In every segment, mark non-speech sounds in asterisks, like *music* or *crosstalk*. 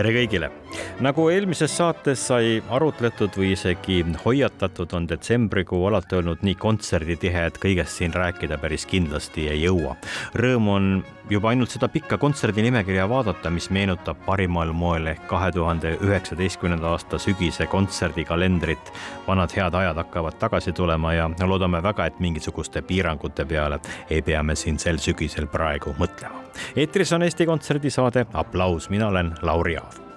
tere kõigile! Nagu eelmises saates sai arutletud või isegi hoiatatud, on detsembrikuu alati olnud nii kontserditihe, et kõigest siin rääkida päris kindlasti ei jõua. Rõõm on juba ainult seda pikka kontserdinimekirja vaadata, mis meenutab parimal moel ehk kahe tuhande üheksateistkümnenda aasta sügise kontserdikalendrit. vanad head ajad hakkavad tagasi tulema ja loodame väga, et mingisuguste piirangute peale ei pea me siin sel sügisel praegu mõtlema. eetris on Eesti Kontserdi saade Applaus, mina olen Lauri Aav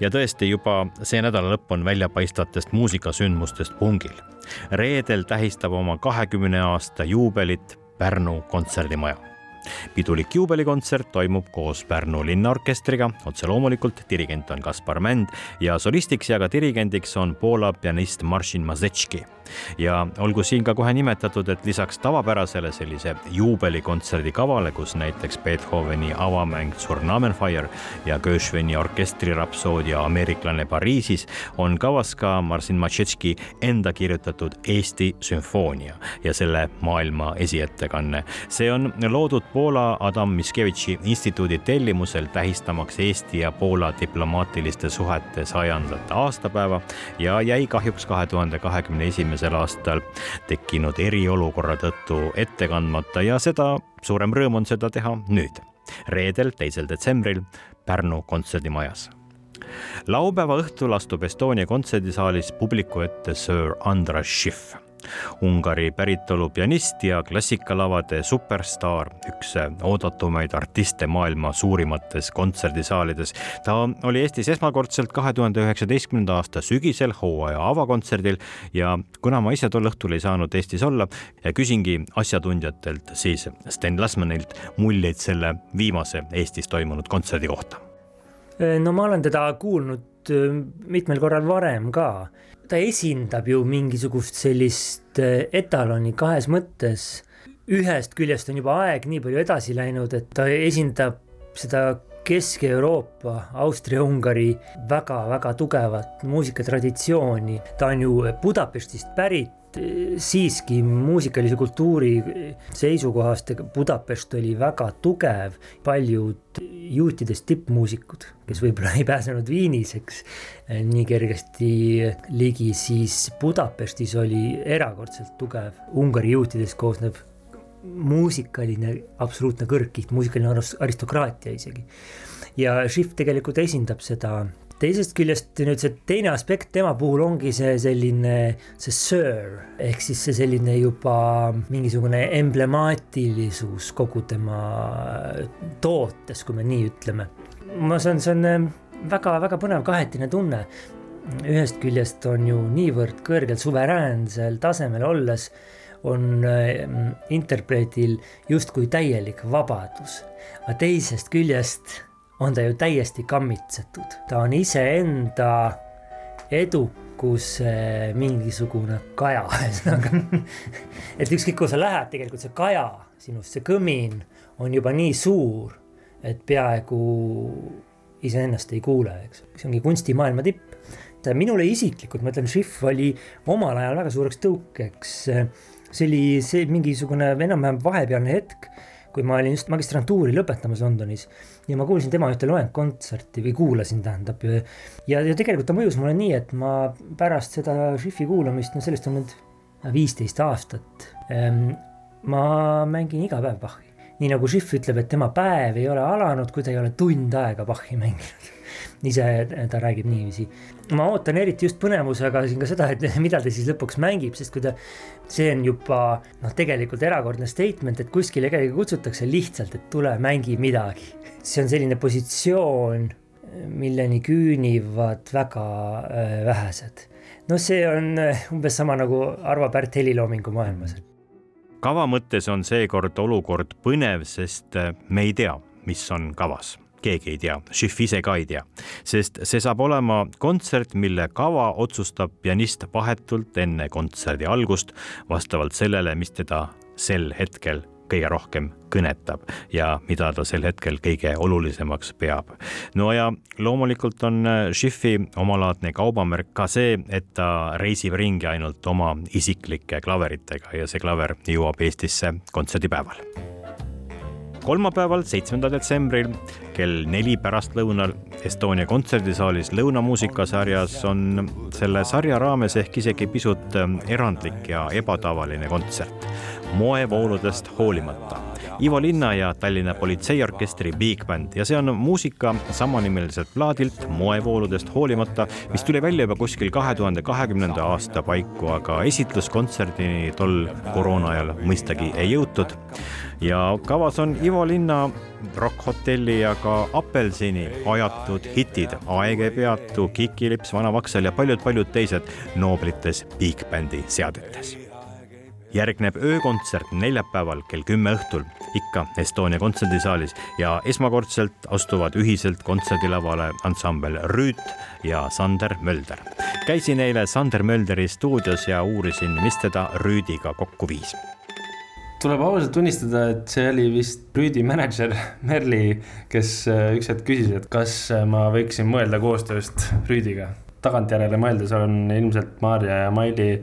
ja tõesti juba see nädala lõpp on väljapaistvatest muusikasündmustest pungil. reedel tähistab oma kahekümne aasta juubelit Pärnu kontserdimaja. Pidulik juubelikontsert toimub koos Pärnu linnaorkestriga, otse loomulikult dirigent on Kaspar Mänd ja solistiks ja ka dirigendiks on Poola pianist Marcin Mazetški ja olgu siin ka kohe nimetatud, et lisaks tavapärasele sellise juubelikontserdi kavale, kus näiteks Beethoveni avamäng Zurnamenfire ja Gershwini orkestrirapsoodia Ameeriklane Pariisis on kavas ka Marcin Machetski enda kirjutatud Eesti sümfoonia ja selle maailma esiettekanne. see on loodud Poola Adam Miskevitši instituudi tellimusel tähistamaks Eesti ja Poola diplomaatiliste suhete sajandat aastapäeva ja jäi kahjuks kahe tuhande kahekümne esimesel esimesel aastal tekkinud eriolukorra tõttu ette kandmata ja seda suurem rõõm on seda teha nüüd, reedel, teisel detsembril Pärnu kontserdimajas. Laupäeva õhtul astub Estonia kontserdisaalis publiku ette Sir Andras Schiff Ungari päritolu pianist ja klassikalavade superstaar, üks oodatumaid artiste maailma suurimates kontserdisaalides. ta oli Eestis esmakordselt kahe tuhande üheksateistkümnenda aasta sügisel hooaja avakontserdil ja kuna ma ise tol õhtul ei saanud Eestis olla, küsingi asjatundjatelt siis Sten Lasmanilt muljeid selle viimase Eestis toimunud kontserdi kohta. no ma olen teda kuulnud äh, mitmel korral varem ka ta esindab ju mingisugust sellist eh, etaloni kahes mõttes. ühest küljest on juba aeg nii palju edasi läinud, et ta esindab seda Kesk-Euroopa, Austria-Ungari väga-väga tugevat muusikatraditsiooni. ta on ju Budapestist pärit siiski muusikalise kultuuri seisukohast Budapest oli väga tugev, paljud juutidest tippmuusikud, kes võib-olla ei pääsenud Viinis, eks, nii kergesti ligi, siis Budapestis oli erakordselt tugev Ungari juutidest koosnev muusikaline absoluutne kõrgkiht, muusikaline aristokraatia isegi. ja Schiff tegelikult esindab seda teisest küljest nüüd see teine aspekt tema puhul ongi see selline, see sir ehk siis see selline juba mingisugune emblemaatilisus kogu tema tootes, kui me nii ütleme. ma saan, see on väga-väga põnev kahetine tunne. ühest küljest on ju niivõrd kõrgel suveräänsel tasemel olles on interpreedil justkui täielik vabadus, aga teisest küljest on ta ju täiesti kammitsetud, ta on iseenda edukuse mingisugune kaja, ühesõnaga. *laughs* et ükskõik kuhu sa lähed, tegelikult see kaja sinust, see kõmin on juba nii suur, et peaaegu iseennast ei kuule, eks. see ongi kunstimaailma tipp. minule isiklikult, ma ütlen, Schiff oli omal ajal väga suureks tõukeks. see oli see mingisugune enam-vähem vahepealne hetk kui ma olin just magistrantuuri lõpetamas Londonis ja ma kuulsin tema ühte loengkontserti või kuulasin, tähendab. ja, ja tegelikult ta mõjus mulle nii, et ma pärast seda Schiffi kuulamist, no sellest on nüüd viisteist aastat. Ehm, ma mängin iga päev Bachi, nii nagu Schiff ütleb, et tema päev ei ole alanud, kui ta ei ole tund aega Bachi mänginud ise ta räägib niiviisi. ma ootan eriti just põnevusega siin ka seda, et *laughs* mida ta siis lõpuks mängib, sest kui ta, see on juba noh, tegelikult erakordne statement, et kuskile kedagi kutsutakse lihtsalt, et tule mängi midagi. see on selline positsioon, milleni küünivad väga äh, vähesed. no see on äh, umbes sama nagu Arvo Pärt heliloomingu maailmas kava mõttes on seekord olukord põnev, sest äh, me ei tea mis on kavas keegi ei tea, Schiff ise ka ei tea, sest see saab olema kontsert, mille kava otsustab pianist vahetult enne kontserdi algust, vastavalt sellele, mis teda sel hetkel kõige rohkem kõnetab ja mida ta sel hetkel kõige olulisemaks peab. no ja loomulikult on Schiffi omalaadne kaubamärk ka see, et ta reisib ringi ainult oma isiklike klaveritega ja see klaver jõuab Eestisse kontserdipäeval kolmapäeval, seitsmendal detsembril kell neli pärastlõunal. Estonia kontserdisaalis lõunamuusikasarjas on selle sarja raames ehk isegi pisut erandlik ja ebatavaline kontsert. Moevooludest hoolimata Ivo Linna ja Tallinna Politseiorkestri Big Band. Ja see on muusika samanimeliselt plaadilt Moevooludest hoolimata, mis tuli välja juba kuskil kahe tuhande kahekümnenda aasta paiku, aga esitluskontserdini tol koroona ajal mõistagi ei jõutud. ja kavas on Ivo Linna Rock Hotelli ja ka Apelsini ajatud hitid. Aeg ei peatu, Kikilips, Vana Vaksel ja paljud-paljud teised nooblites Big Bandi seadetes järgneb öökontsert neljapäeval kell kümme õhtul ikka Estonia kontserdisaalis ja esmakordselt astuvad ühiselt kontserdilavale ansambel Rüüt ja Sander Mölder. käisin eile Sander Mölderi stuudios ja uurisin, mis teda Rüüdiga kokku viis tuleb ausalt tunnistada, et see oli vist Rüüdi mänedžer Merli, kes äh, üks hetk küsis, et kas äh, ma võiksin mõelda koostööst Rüüdiga. tagantjärele mõeldes on ilmselt Maarja ja Maili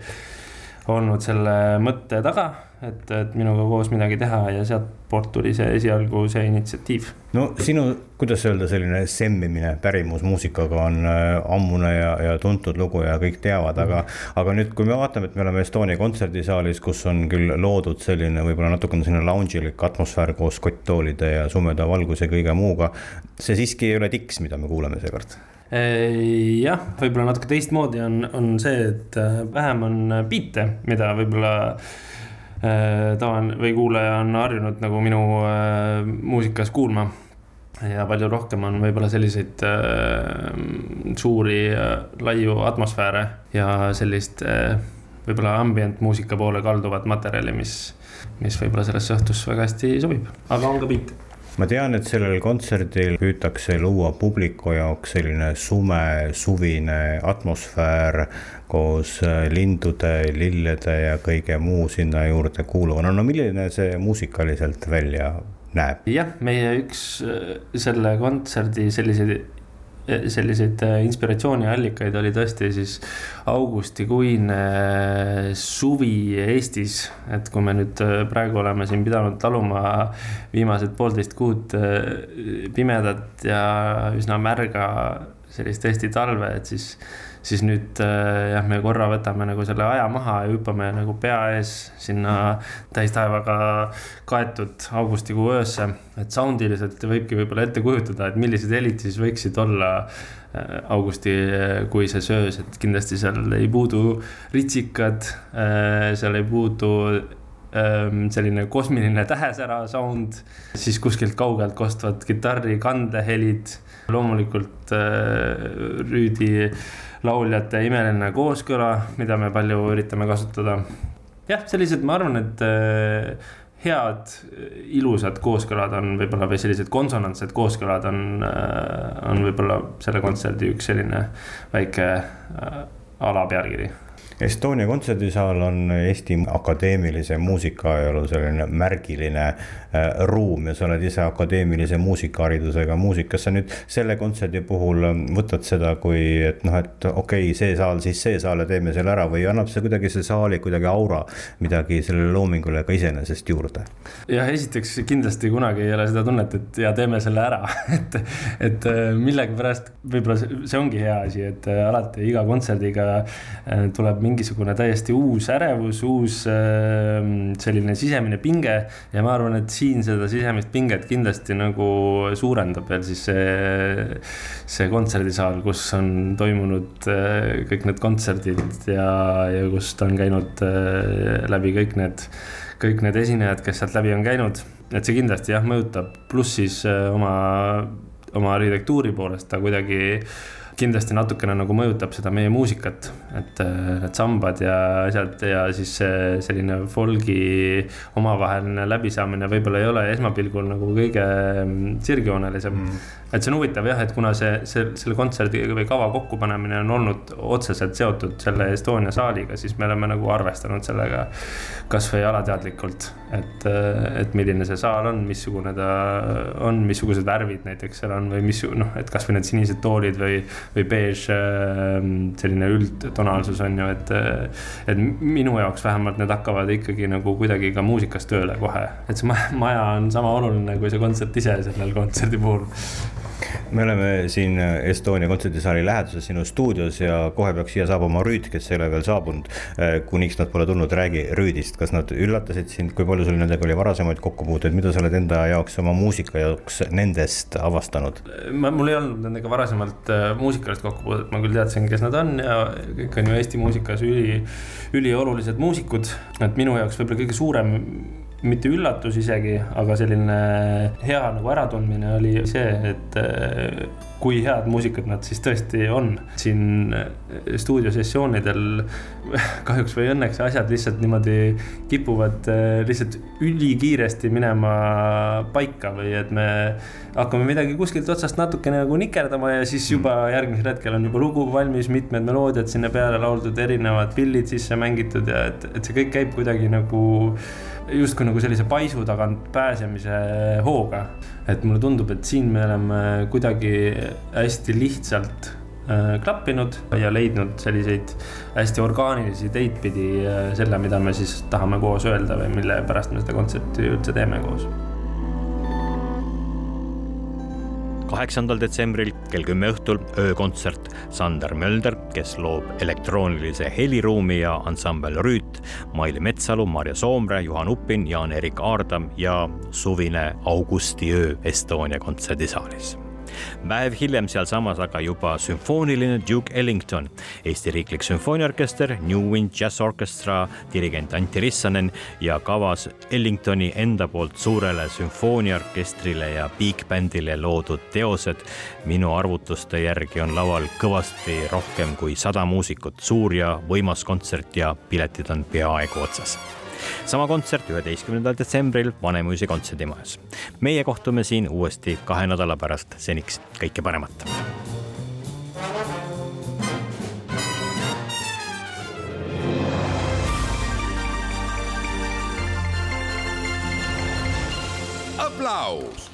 olnud selle mõtte taga, et, et minuga koos midagi teha ja sealtpoolt tuli see esialgu see initsiatiiv. no sinu, kuidas öelda, selline semmimine pärimusmuusikaga on äh, ammune ja, ja tuntud lugu ja kõik teavad, aga, aga nüüd, kui me vaatame, et me oleme Estonia kontserdisaalis, kus on küll loodud selline võib-olla natukene selline lounge'ilik atmosfäär koos kotttoolide ja sumeda valguse ja kõige muuga. see siiski ei ole tiks, mida me kuuleme seekord jah, võib-olla natuke teistmoodi on, on see, et äh, vähem on biite, mida võib-olla äh, tavan või kuulaja on harjunud nagu minu äh, muusikas kuulma. ja palju rohkem on võib-olla selliseid äh, suuri äh, laiu atmosfääre ja sellist äh, võib-olla ambient muusika poole kalduvat materjali, mis, mis võib-olla sellesse õhtusse väga hästi sobib, aga on ka biite ma tean, et sellel kontserdil püütakse luua publiku jaoks selline sume, suvine atmosfäär koos äh, lindude, lillede ja kõige muu sinna juurde kuuluva. no, no milline see muusikaliselt välja näeb? jah, meie üks äh, selle kontserdi selliseid selliseid äh, inspiratsiooniallikaid oli tõesti siis augustikuine äh, suvi Eestis. et kui me nüüd äh, praegu oleme siin pidanud taluma viimased poolteist kuud pimedat ja üsna märga sellist Eesti talve, et siis siis nüüd äh, jah, me korra võtame nagu selle aja maha ja hüppame nagu pea ees sinna täistaevaga kaetud augustikuu öösse. et soundiliselt võibki võib-olla ette kujutada, et millised helid siis võiksid olla äh, augustikuises öös, et kindlasti seal ei puudu ritsikad, äh, seal ei puudu selline kosmiline tähesära sound, siis kuskilt kaugelt kostvad kitarri kandehelid, loomulikult Rüüdi lauljate imeline kooskõla, mida me palju üritame kasutada. jah, sellised, ma arvan, et head, ilusad kooskõlad on võib-olla või sellised konsonantsed kooskõlad on, on võib-olla selle kontserdi üks selline väike alapealkiri Estonia kontserdisaal on Eesti akadeemilise muusikaajaloo selline märgiline äh, ruum ja sa oled ise akadeemilise muusikaharidusega muusik. kas sa nüüd selle kontserdi puhul ähm, võtad seda kui, et noh, et okei okay,, see saal, siis see saal ja teeme selle ära või annab see kuidagi see saali kuidagi aura midagi sellele loomingule ka iseenesest juurde? jah, esiteks kindlasti kunagi ei ole seda tunnet, et ja teeme selle ära *laughs* et, et äh, millegipärast võib-olla see ongi hea asi, et äh, alati iga kontserdiga tuleb mingisugune täiesti uus ärevus, uus ähm, selline sisemine pinge. ja ma arvan, et siin seda sisemist pinget kindlasti nagu suurendab veel siis see, see kontserdisaal, kus on toimunud äh, kõik need kontserdid ja, ja kust on käinud äh, läbi kõik need, kõik need esinejad, kes sealt läbi on käinud. et see kindlasti jah, mõjutab, pluss siis äh, oma, oma arhitektuuri poolest ta kuidagi kindlasti natukene nagu mõjutab seda meie muusikat, et need sambad ja asjad ja siis selline folgi omavaheline läbisaamine võib-olla ei ole esmapilgul nagu kõige mm, sirgjoonelisem. Mm. Et see on huvitav jah, et kuna see, see, selle kontserdi või kava kokkupanemine on olnud otseselt seotud selle Estonia saaliga, siis me oleme nagu arvestanud sellega kasvõi alateadlikult, et, et milline see saal on, missugune ta on, missugused värvid näiteks seal on või mis noh, et kasvõi need sinised toolid või, või beež ähm, selline üldtonaalsus on ju, et, et minu jaoks vähemalt need hakkavad ikkagi nagu kuidagi ka muusikas tööle kohe, et see maja on sama oluline kui see kontsert ise sellel kontserdi puhul me oleme siin Estonia kontserdisaali läheduses sinu stuudios ja kohe peaks siia saabuma Rüüt, kes ei ole veel saabunud. Äh, kuniks nad pole tulnud, räägi Rüüdist, kas nad üllatasid sind, kui palju sul nendega oli varasemaid kokkupuuteid, mida sa oled enda jaoks, oma muusika jaoks nendest avastanud? ma, mul ei olnud nendega varasemalt äh, muusikalist kokkupuudet, ma küll teadsin, kes nad on ja kõik on ju Eesti muusikas üli, üliolulised muusikud. et minu jaoks võib-olla kõige suurem mitte üllatus isegi, aga selline hea nagu äratundmine oli see, et äh, kui head muusikud nad siis tõesti on. siin äh, stuudiosessioonidel *laughs* kahjuks või õnneks asjad lihtsalt niimoodi kipuvad äh, lihtsalt ülikiiresti minema paika või et me hakkame midagi kuskilt otsast natukene nagu nikerdama ja siis juba mm. järgmisel hetkel on juba lugu valmis, mitmed meloodiad sinna peale lauldud, erinevad pillid sisse mängitud ja et, et see kõik käib kuidagi nagu justkui nagu sellise paisu tagant pääsemise hooga. et mulle tundub, et siin me oleme kuidagi hästi lihtsalt äh, klappinud ja leidnud selliseid hästi orgaanilisi teid pidi äh, selle, mida me siis tahame koos öelda või mille pärast me seda kontserti üldse teeme koos kaheksandal detsembril kell kümme õhtul öökontsert Sander Mölder, kes loob elektroonilise heliruumi ja ansambel Rüüt, Maili Metsalu, Marja Soomre, Juhan Uppin, Jaan-Erik Aardam ja suvine augustiöö Estonia kontserdisaalis päev hiljem sealsamas aga juba sümfooniline Duke Ellington, Eesti Riiklik Sümfooniaorkester, New Wind Jazz Orchestra dirigent Anti Rissanen ja kavas Ellingtoni enda poolt suurele sümfooniaorkestrile ja big-bändile loodud teosed. minu arvutuste järgi on laval kõvasti rohkem kui sada muusikut, suur ja võimas kontsert ja piletid on peaaegu otsas sama kontsert üheteistkümnendal detsembril Vanemuise kontserdimajas. meie kohtume siin uuesti kahe nädala pärast, seniks kõike paremat. aplaus